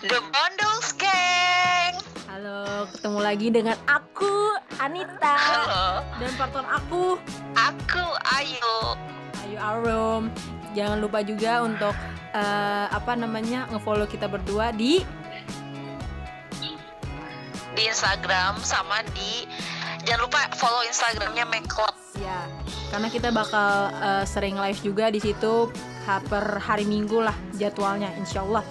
The Bundles Gang. Halo, ketemu lagi dengan aku Anita Halo, dan partner aku aku Ayu. Ayu Arum. Jangan lupa juga untuk eh, apa namanya ngefollow kita berdua di Di Instagram sama di jangan lupa follow Instagramnya Club. ya karena kita bakal eh, sering live juga di situ per hari Minggu lah jadwalnya Insya Allah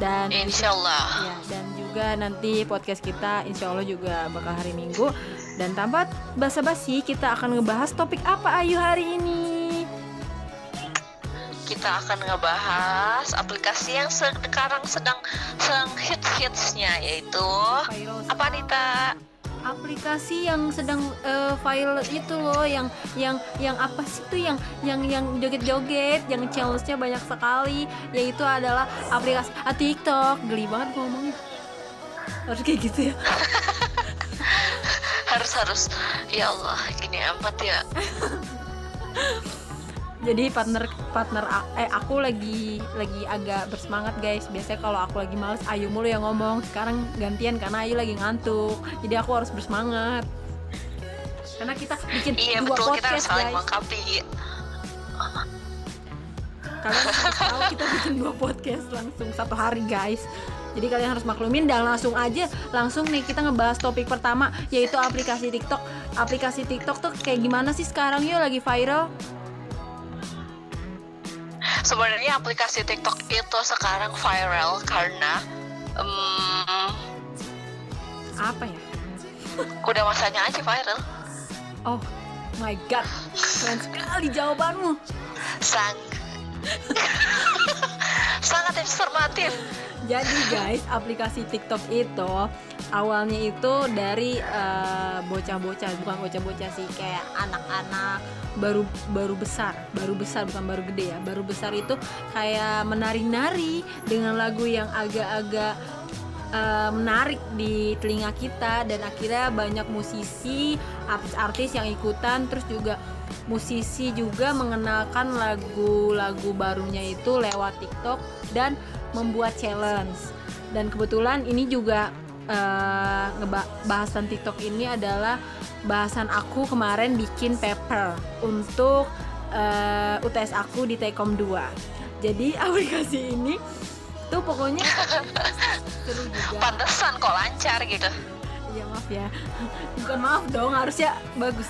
dan Insya Allah. Ya, dan juga nanti podcast kita insya Allah juga bakal hari Minggu Dan tanpa basa-basi kita akan ngebahas topik apa Ayu hari ini Kita akan ngebahas aplikasi yang sekarang sedang sedang hits-hitsnya yaitu apa Anita? Aplikasi yang sedang eh, viral itu loh yang yang yang apa sih tuh yang yang yang joget-joget yang challenge-nya banyak sekali yaitu adalah aplikasi ah, TikTok. Geli banget gua ngomongnya. Harus kayak gitu ya. Harus harus. Ya Allah gini amat ya. jadi partner partner eh aku lagi lagi agak bersemangat guys. Biasanya kalau aku lagi males Ayu mulu yang ngomong. Sekarang gantian karena Ayu lagi ngantuk. Jadi aku harus bersemangat. Karena kita bikin Iya dua betul. Kita harus podcast guys. melengkapi. kalian harus tahu kita bikin dua podcast langsung satu hari guys. Jadi kalian harus maklumin dan langsung aja langsung nih kita ngebahas topik pertama yaitu aplikasi TikTok. Aplikasi TikTok tuh kayak gimana sih sekarang? Yuk lagi viral Sebenarnya aplikasi TikTok itu sekarang viral karena em, apa ya udah masanya aja viral. oh my god keren sekali jawabanmu Sang sangat informatif. Jadi guys, aplikasi TikTok itu awalnya itu dari eh, bocah-bocah, bukan bocah-bocah sih, kayak anak-anak baru baru besar, baru besar bukan baru gede ya, baru besar itu kayak menari-nari dengan lagu yang agak-agak eh, menarik di telinga kita dan akhirnya banyak musisi, artis-artis yang ikutan, terus juga musisi juga mengenalkan lagu-lagu barunya itu lewat TikTok dan membuat challenge. Dan kebetulan ini juga ngeba- bahasan TikTok ini adalah bahasan aku kemarin bikin paper untuk eh, UTS aku di Tekom 2. Jadi aplikasi ini tuh pokoknya seru juga. Pantesan kok lancar gitu. Iya maaf ya. Bukan maaf dong, harusnya bagus.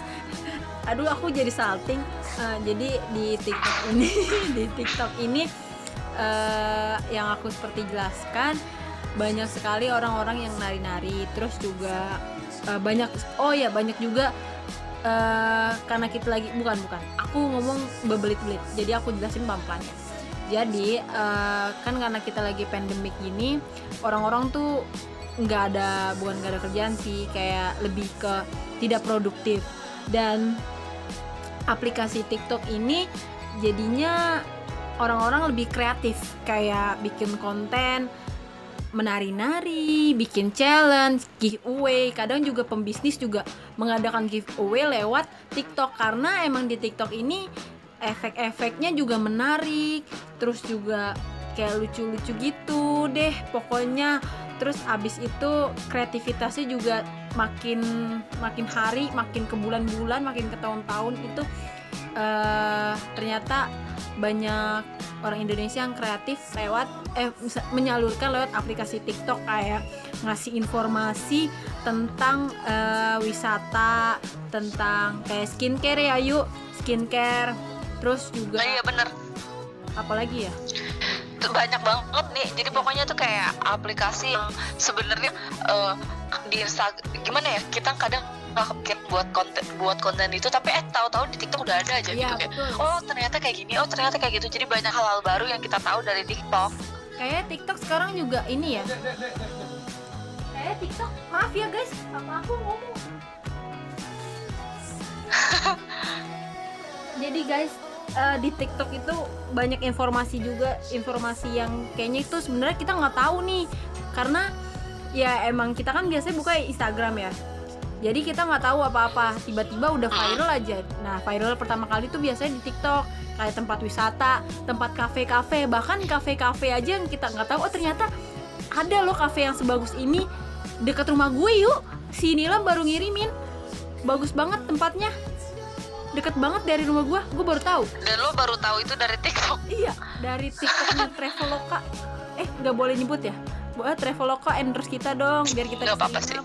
Aduh aku jadi salting. Eh, jadi di TikTok ini, di TikTok ini eh, yang aku seperti jelaskan banyak sekali orang-orang yang nari-nari. Terus juga eh, banyak oh ya banyak juga eh, karena kita lagi bukan bukan. Aku ngomong bebelit-belit. Jadi aku jelasin pelan-pelan ya. Jadi eh, kan karena kita lagi pandemik gini, orang-orang tuh nggak ada bukan nggak ada kerjaan sih kayak lebih ke tidak produktif dan aplikasi TikTok ini jadinya orang-orang lebih kreatif kayak bikin konten menari-nari, bikin challenge, giveaway. Kadang juga pembisnis juga mengadakan giveaway lewat TikTok karena emang di TikTok ini efek-efeknya juga menarik, terus juga kayak lucu-lucu gitu deh pokoknya. Terus abis itu kreativitasnya juga makin makin hari, makin ke bulan-bulan, makin ke tahun-tahun itu eh ternyata banyak orang Indonesia yang kreatif lewat eh menyalurkan lewat aplikasi TikTok kayak ngasih informasi tentang eh, wisata, tentang kayak skincare ya yuk, skincare. Terus juga Nah, iya bener. apalagi ya? Banyak banget nih. Jadi pokoknya tuh kayak aplikasi yang sebenarnya eh, di Instagram gimana ya? Kita kadang nggak kepikir buat konten buat konten itu tapi eh tahu-tahu di TikTok udah ada aja Iya, gitu kayak. betul. Oh ternyata kayak gini, oh ternyata kayak gitu. Jadi banyak hal-hal baru yang kita tahu dari TikTok. Kayak TikTok sekarang juga ini ya. Kayak TikTok, maaf ya guys, apa aku ngomong. Jadi guys, eh, di TikTok itu banyak informasi juga, informasi yang kayaknya itu sebenarnya kita nggak tahu nih, karena ya emang kita kan biasanya buka Instagram ya. jadi kita nggak tahu apa-apa. Tiba-tiba udah viral aja. Nah viral pertama kali tuh biasanya di TikTok. Kayak tempat wisata tempat kafe-kafe bahkan kafe-kafe aja yang kita nggak tahu oh ternyata ada loh kafe yang sebagus ini. Dekat rumah gue yuk. Si Nila baru ngirimin. Bagus banget tempatnya deket banget dari rumah gue gue baru tahu. Dan lo baru tahu itu dari TikTok. Iya dari TikToknya Traveloka. Eh nggak boleh nyebut ya? Buat Traveloka endorse kita dong biar kita Nggak apa-apa sih.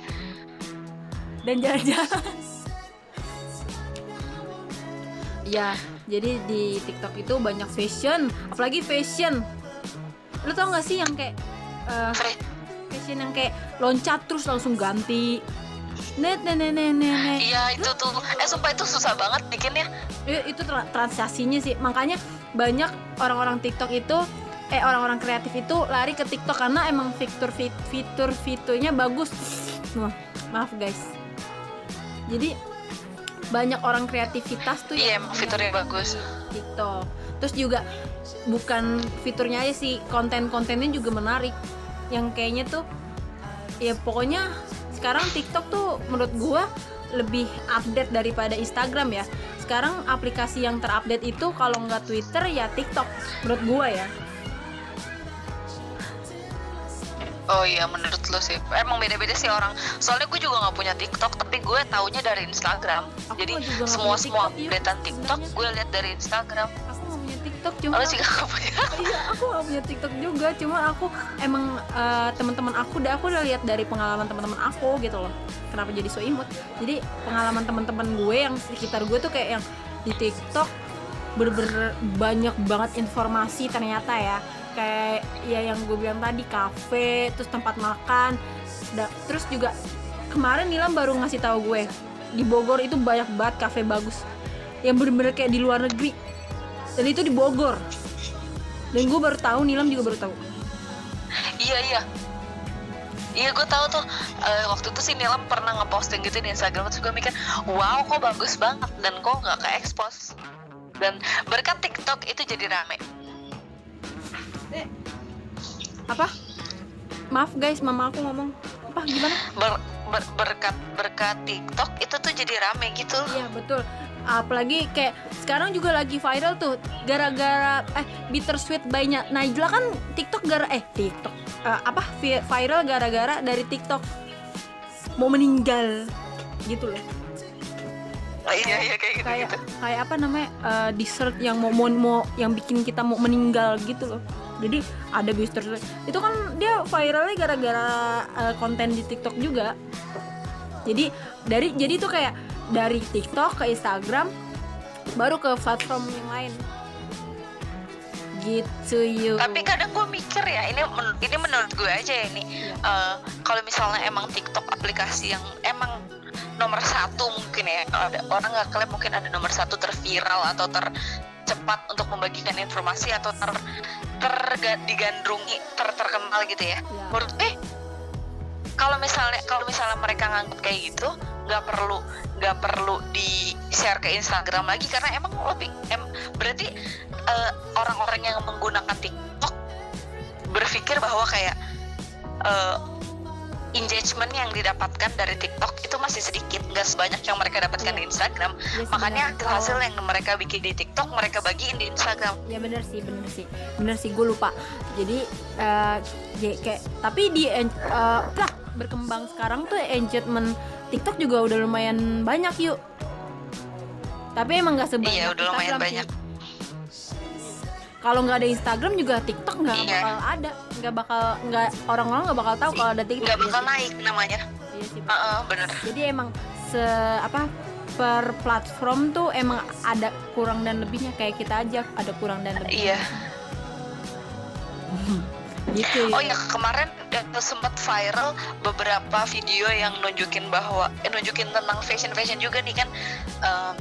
dan jalan-jalan. Ya jadi di TikTok itu banyak fashion apalagi fashion. Lu tau gak sih yang kayak eh, Free. fashion yang kayak loncat terus langsung ganti net net net net net iya itu tuh. Eh sumpah itu susah banget bikinnya. I- itu tra- transaksinya sih. Makanya banyak orang-orang TikTok itu eh orang-orang kreatif itu lari ke TikTok karena emang fitur fit- fitur fiturnya bagus. Wah, maaf guys. Jadi banyak orang kreativitas tuh Iya, fiturnya bagus. TikTok. Terus juga bukan fiturnya aja sih konten-kontennya juga menarik. Yang kayaknya tuh ya pokoknya sekarang TikTok tuh menurut gua lebih update daripada Instagram ya. Sekarang aplikasi yang terupdate itu kalau nggak Twitter ya TikTok menurut gua ya. Oh iya menurut lo sih. Emang beda-beda sih orang. Soalnya gue juga gak punya TikTok Tapi gue taunya dari Instagram. Aku Jadi juga nggak semua punya semua TikTok, iya, updatean TikTok sebenarnya. Gue lihat dari Instagram. nggak TikTok cuma Lo juga gak punya. Iya aku gak punya TikTok juga. Cuma aku emang eh, teman-teman aku udah aku udah lihat dari pengalaman teman-teman aku gitu loh. Kenapa jadi so imut? Jadi pengalaman teman-teman gue yang sekitar gue tuh kayak yang di TikTok bener-bener banyak banget informasi ternyata ya. Kayak ya yang gue bilang tadi kafe terus tempat makan terus juga kemarin Nilam baru ngasih tahu gue di Bogor itu banyak banget kafe bagus. Yang bener-bener kayak di luar negeri dan itu di Bogor. Dan gue baru tahu Nilam juga baru tahu. Iya iya. Iya gue tahu tuh. Eh, waktu itu sih Nilam pernah ngeposting gitu di Instagram terus gue mikir wow kok bagus banget dan kok nggak ke expose dan berkat TikTok itu jadi rame. Apa? Maaf guys mama aku ngomong. Apa gimana? Ber- ber- berkat berkat TikTok itu tuh jadi rame gitu. Iya betul apalagi kayak sekarang juga lagi viral tuh gara-gara eh bittersweet by Nya- Najla kan TikTok gara eh TikTok eh, apa vi- viral gara-gara dari TikTok. Mau meninggal gitu loh. Oh, iya iya kayak gitu kayak gitu. kayak apa namanya eh, dessert yang mau, mau mau yang bikin kita mau meninggal gitu loh. Jadi ada booster itu kan dia viralnya gara-gara eh, konten di TikTok juga. Jadi dari jadi tuh kayak dari TikTok ke Instagram baru ke platform yang lain gitu yuk tapi kadang gue mikir ya ini men- ini menurut gue aja ya ini Iya. eh, kalau misalnya emang TikTok aplikasi yang emang nomor satu mungkin ya ada orang nggak klaim mungkin ada nomor satu terviral atau tercepat untuk membagikan informasi atau ter digandrungi ter terkenal gitu ya Iya. menurut eh kalau misalnya kalau misalnya mereka nganggap kayak gitu nggak perlu nggak perlu di share ke Instagram lagi karena emang lebih em, berarti eh, orang-orang yang menggunakan TikTok berpikir bahwa kayak eh, engagement yang didapatkan dari TikTok itu masih sedikit nggak sebanyak yang mereka dapatkan di Instagram. Iya, makanya sebenarnya. hasil yang mereka bikin di TikTok mereka bagiin di Instagram. Ya bener sih bener sih. Bener sih gue lupa. Jadi ya kayak tapi di lah berkembang sekarang tuh engagement TikTok juga udah lumayan banyak yuk. Tapi emang nggak sebanyak Iya, udah lumayan Instagram banyak. kalau nggak ada Instagram juga TikTok nggak Iya. bakal ada. Nggak bakal nggak orang-orang nggak bakal tahu kalau ada TikTok. Nggak bakal sih. naik namanya. Iya sih, Heeh, bener. Jadi emang se apa per platform tuh emang ada kurang dan lebihnya. Kayak kita aja ada kurang dan lebih iya gitu Oh ya kemarin eh, sempat viral beberapa video yang nunjukin bahwa eh, nunjukin tentang fashion fashion juga nih kan eh,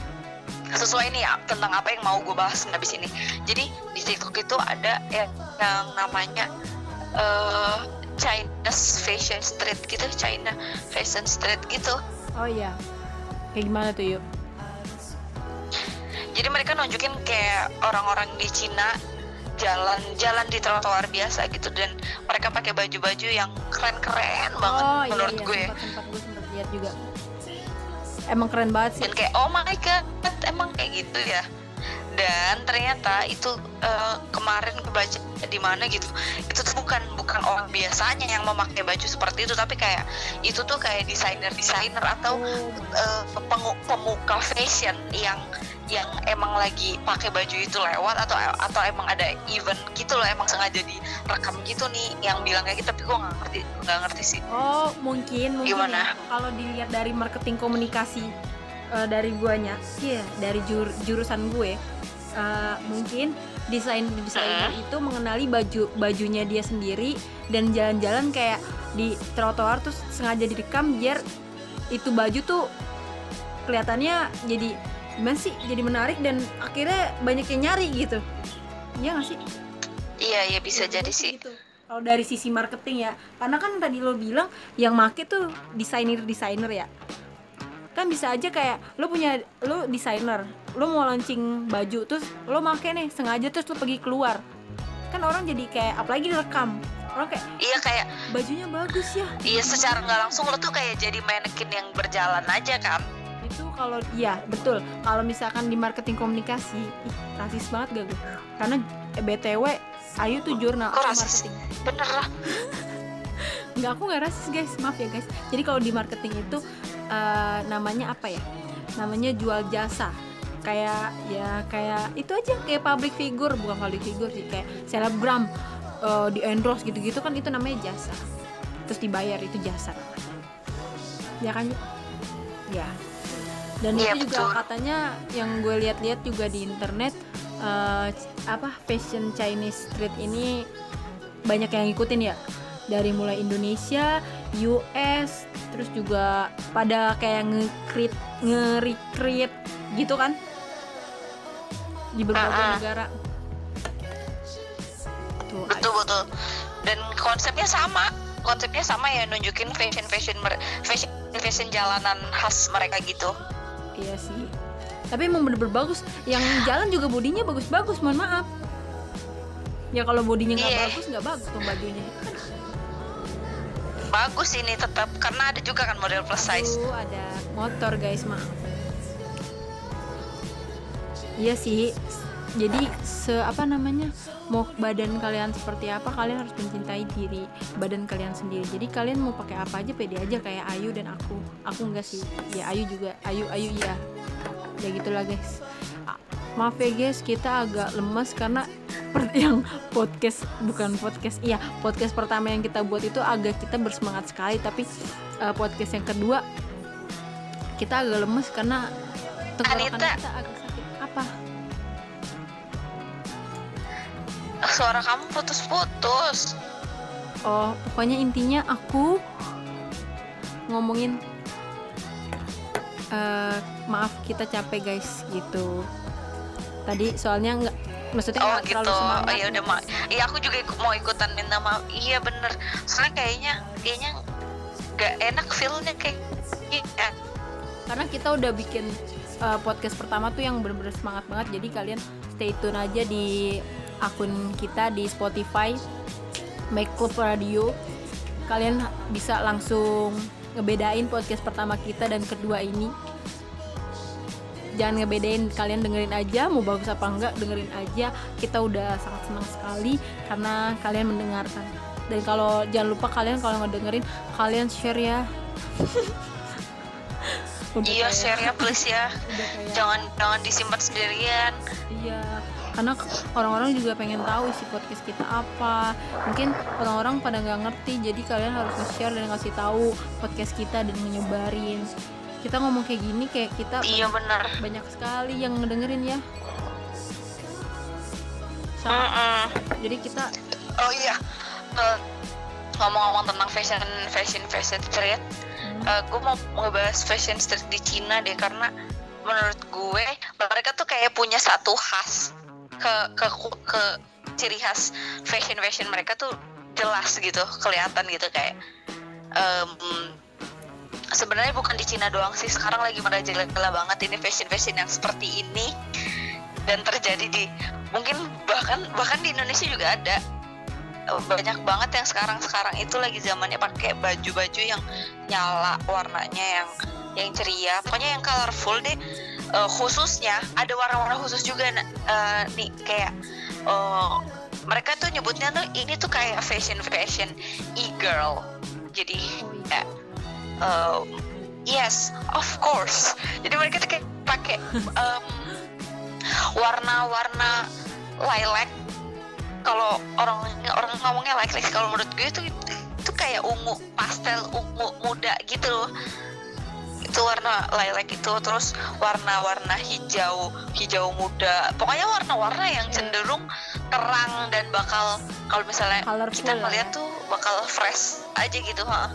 sesuai nih ya, tentang apa yang mau gue bahas habis ini. Jadi di TikTok itu ada yang, yang namanya eh, China's Fashion Street gitu, China Fashion Street gitu. oh iya kayak gimana tuh yuk Jadi mereka nunjukin kayak orang-orang di Cina jalan-jalan di trotoar biasa gitu dan mereka pakai baju-baju yang keren-keren banget oh menurut iya, gue. iya. sempat sempat gue sempat lihat juga emang keren banget sih dan kayak oh my god emang kayak gitu ya dan ternyata itu uh, kemarin kebaca di mana gitu itu tuh bukan bukan orang biasanya yang memakai baju seperti itu tapi kayak itu tuh kayak desainer desainer atau uh, pemuka fashion yang yang emang lagi pakai baju itu lewat atau atau emang ada event gitu loh emang sengaja direkam gitu nih yang bilang kayak gitu tapi gue nggak ngerti nggak ngerti sih oh mungkin mungkin Gimana? ya, kalau dilihat dari marketing komunikasi uh, dari guanya iya yeah, dari jur, jurusan gue uh, mungkin desain desainer uh. itu mengenali baju bajunya dia sendiri dan jalan-jalan kayak di trotoar terus sengaja direkam biar itu baju tuh kelihatannya jadi masih jadi menarik dan akhirnya banyak yang nyari gitu. Iya gak sih? Iya iya bisa ya, jadi sih. gitu. kalau dari sisi marketing ya karena kan tadi lo bilang yang make tuh desainer desainer ya. Kan bisa aja kayak lo punya lo desainer lo mau launching baju terus lo make nih sengaja terus lo pergi keluar. Kan orang jadi kayak apalagi direkam. Orang kayak iya kayak bajunya bagus ya. Iya secara nggak langsung lo tuh kayak jadi manekin yang berjalan aja kan kalau iya betul. Kalau misalkan di marketing komunikasi ih rasis banget gak gue? Karena eh, btw Ayu tuh jurnal Kok rasis? marketing bener lah. Nggak aku nggak rasis guys. Maaf ya guys. Jadi kalau di marketing itu uh, namanya apa ya? Namanya jual jasa. Kayak ya kayak itu aja. Kayak public figure. Bukan public figure sih kayak selebgram uh, di endorse gitu-gitu kan itu namanya jasa. Terus dibayar itu jasa. Ya kan? Ya dan ya, itu juga betul. katanya yang gue lihat-lihat juga di internet uh, apa fashion Chinese street ini banyak yang ngikutin ya dari mulai Indonesia, US, terus juga pada kayak ngekrit nge gitu kan di berbagai uh -uh. negara. Tuh, betul ayo. betul. Dan konsepnya sama, konsepnya sama ya nunjukin fashion fashion fashion fashion jalanan khas mereka gitu iya sih. Tapi emang bener-bener bagus. Yang jalan juga bodinya bagus-bagus mohon maaf. Ya kalau bodinya nggak yeah. bagus nggak bagus tuh bajunya. Bagus ini tetap karena ada juga kan model plus size. Aduh, ada motor guys maaf. Iya sih jadi se apa namanya mau badan kalian seperti apa kalian harus mencintai diri badan kalian sendiri. Jadi kalian mau pakai apa aja pede aja kayak Ayu dan aku. Aku enggak sih. Ya Ayu juga. Ayu Ayu ya ya gitulah guys. Maaf ya guys kita agak lemas karena yang podcast bukan podcast iya podcast pertama yang kita buat itu agak kita bersemangat sekali. Tapi uh, podcast yang kedua kita agak lemes karena tenggorokan kita agak suara kamu putus-putus. Oh pokoknya intinya aku ngomongin uh, maaf kita capek guys gitu. Tadi soalnya nggak maksudnya oh gak gitu. oh iya udah ma. Iya aku juga mau ikutan minta maaf. Iya bener. Soalnya kayaknya kayaknya gak enak feelnya kayak iya. karena kita udah bikin uh, podcast pertama tuh yang bener-bener semangat banget. Jadi kalian stay tune aja di akun kita di Spotify Make Club Radio. Kalian bisa langsung ngebedain podcast pertama kita dan kedua ini. Jangan ngebedain kalian dengerin aja mau bagus apa enggak dengerin aja. Kita udah sangat senang sekali karena kalian mendengarkan. Dan kalau jangan lupa kalian kalau ngedengerin kalian share ya. Iya share ya please ya. Jangan jangan disimpan sendirian. Iya karena orang-orang juga pengen tahu isi podcast kita apa. Mungkin orang-orang pada nggak ngerti jadi kalian harus nge-share dan ngasih tahu podcast kita dan menyebarin kita ngomong kayak gini kayak kita iya benar. banyak sekali yang ngedengerin ya. So, mm -mm. jadi kita oh iya. Uh, ngomong-ngomong tentang fashion fashion fashion street hmm. uh, gue mau ngebahas fashion street di Cina deh karena menurut gue mereka tuh kayak punya satu khas ke ke ke ciri khas fashion fashion mereka tuh jelas gitu kelihatan gitu kayak um, sebenarnya bukan di Cina doang sih sekarang lagi merajalela banget ini fashion fashion yang seperti ini dan terjadi di mungkin bahkan bahkan di Indonesia juga ada. Banyak banget yang sekarang sekarang itu lagi zamannya pakai baju-baju yang nyala warnanya yang yang ceria pokoknya yang colorful deh uh, khususnya ada warna-warna khusus juga uh, nih kayak uh, mereka tuh nyebutnya tuh ini tuh kayak fashion fashion e-girl. Jadi uh, uh, yes of course. Jadi mereka tuh kayak pakai um, warna-warna lilac. Kalau orang orang ngomongnya lilac kalau menurut gue itu itu kayak ungu pastel ungu muda gitu loh itu warna lilac itu terus warna-warna hijau hijau muda pokoknya warna-warna yang iya. cenderung terang dan bakal kalau misalnya Colorful kita ngeliat ya. tuh bakal fresh aja gitu ha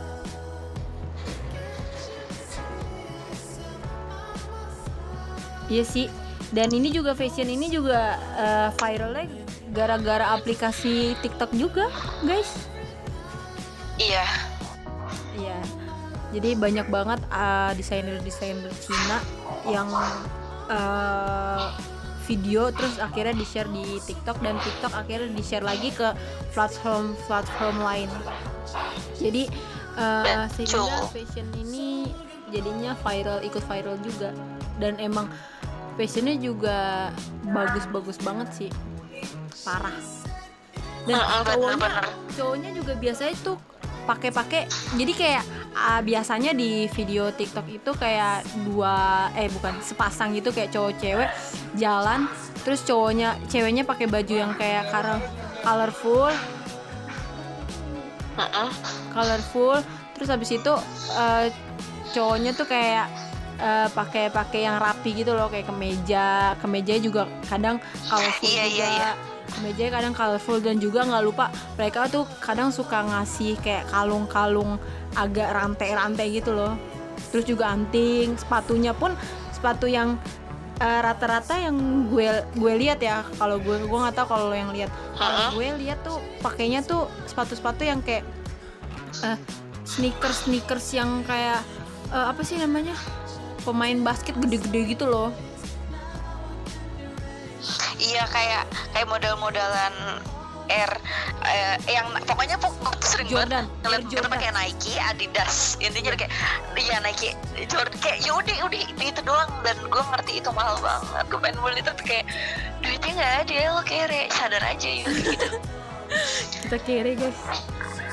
Iya sih. Dan ini juga fashion ini juga uh, viralnya gara-gara aplikasi TikTok juga, guys. Iya. Iya. Jadi banyak banget uh, desainer-desainer Cina yang uh, video terus akhirnya di-share di TikTok dan TikTok akhirnya di-share lagi ke platform-platform lain. Jadi uh, sehingga fashion ini jadinya viral ikut viral juga. Dan emang fashionnya juga bagus-bagus banget sih. Parah. Dan cowoknya cowoknya juga biasanya tuh pakai-pakai. Jadi kayak uh, biasanya di video TikTok itu kayak dua eh bukan sepasang gitu kayak cowok cewek jalan terus cowoknya ceweknya pakai baju yang kayak colorful. Colorful. Terus habis itu uh, cowoknya tuh kayak uh, pakai pakai yang rapi gitu loh kayak kemeja. Kemeja juga kadang colorful iya, juga. iya, iya. Kemeja kadang colorful dan juga nggak lupa mereka tuh kadang suka ngasih kayak kalung-kalung agak rantai-rantai gitu loh. Terus juga anting sepatunya pun sepatu yang uh, rata-rata yang gue gue lihat ya. Kalau gue gue nggak tahu kalau yang lihat. Kalau gue lihat tuh pakainya tuh sepatu-sepatu yang kayak uh, sneakers sneakers yang kayak uh, apa sih namanya? Pemain basket gede-gede gitu loh iya kayak kayak model-modelan Air eh, yang pokoknya pokok sering Jordan, banget ngeliat pakai Nike, Adidas. Intinya kayak iya Nike, Jordan kayak yaudah udah itu doang. Dan gue ngerti itu mahal banget. Gue pengen beli itu kayak duitnya nggak ada lo kere. Sadar aja gitu. Kita kere guys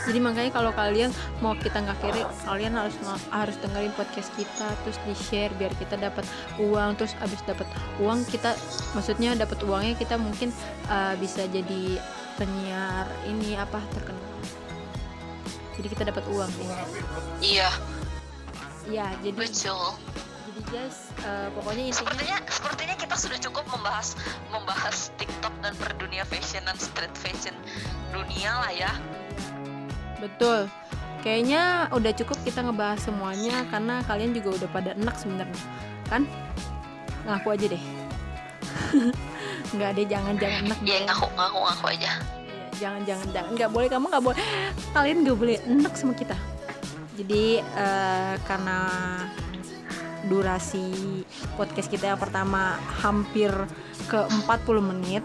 jadi makanya kalau kalian mau kita nggak kiri kalian harus harus dengerin podcast kita terus di share biar kita dapat uang terus abis dapat uang kita maksudnya dapat uangnya kita mungkin uh, bisa jadi penyiar ini apa terkenal. Jadi kita dapat uang ya. iya. Iya jadi betul. jadi guys uh, pokoknya intinya sepertinya sepertinya kita sudah cukup membahas membahas TikTok dan perdunia fashion dan street fashion dunia lah ya Betul. Kayaknya udah cukup kita ngebahas semuanya karena kalian juga udah pada enak sebenarnya. Kan? Ngaku aja deh. Nggak deh, jangan jangan enak. Iya, ngaku ngaku ngaku aja. Iya, jangan jangan jangan nggak boleh kamu nggak boleh kalian nggak boleh enak sama kita. Jadi uh, karena durasi podcast kita yang pertama hampir ke 40 menit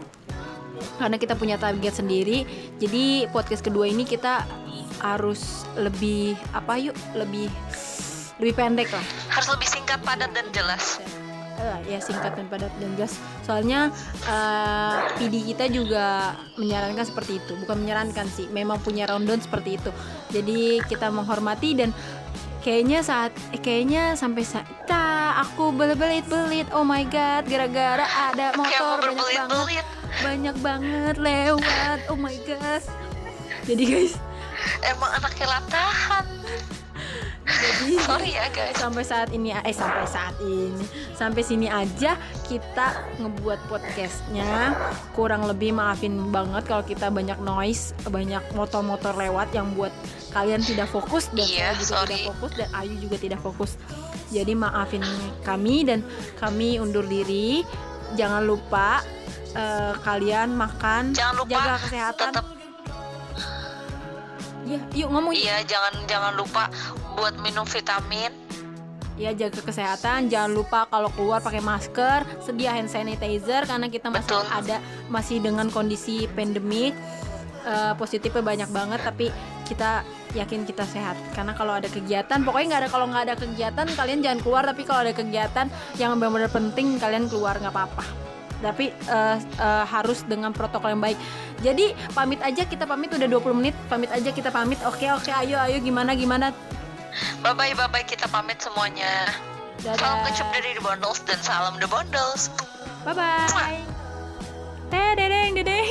karena kita punya target sendiri. Jadi podcast kedua ini kita harus lebih apa yuk lebih lebih pendek lah. Harus lebih singkat padat dan jelas. Uh, ya singkat dan padat dan jelas. Soalnya uh, eh, PD kita juga menyarankan seperti itu. Bukan menyarankan sih memang punya rundown seperti itu. Jadi kita menghormati dan kayaknya saat eh, kayaknya sampai saat aku belit-belit oh my god gara-gara ada motor banyak banget banyak banget lewat. Oh my god. Jadi guys. Emang anaknya latahan. Jadi sorry ya guys. sampai saat ini eh sampai saat ini. Sampai sini aja kita ngebuat podcastnya. Kurang lebih maafin banget kalau kita banyak noise banyak motor-motor lewat yang buat kalian tidak fokus dan iya, saya juga sorry. tidak fokus dan Ayu juga tidak fokus. Jadi maafin kami dan kami undur diri. Jangan lupa uh, kalian makan jangan lupa jaga kesehatan tetap Iya, yuk ngomong. Iya, jangan jangan lupa buat minum vitamin. Ya jaga kesehatan, jangan lupa kalau keluar pakai masker, sedia hand sanitizer karena kita masih Betul. ada masih dengan kondisi pandemik. Uh, positifnya banyak banget tapi kita yakin kita sehat karena kalau ada kegiatan pokoknya nggak ada kalau nggak ada kegiatan kalian jangan keluar tapi kalau ada kegiatan yang benar-benar penting kalian keluar nggak apa-apa tapi uh, uh, harus dengan protokol yang baik. Jadi pamit aja kita pamit udah 20 menit. Pamit aja kita pamit. Oke oke ayo ayo gimana gimana? Bye bye bye bye kita pamit semuanya. Dadah. salam kecup dari The Bundles dan salam The Bundles. Bye bye dedeng dedeng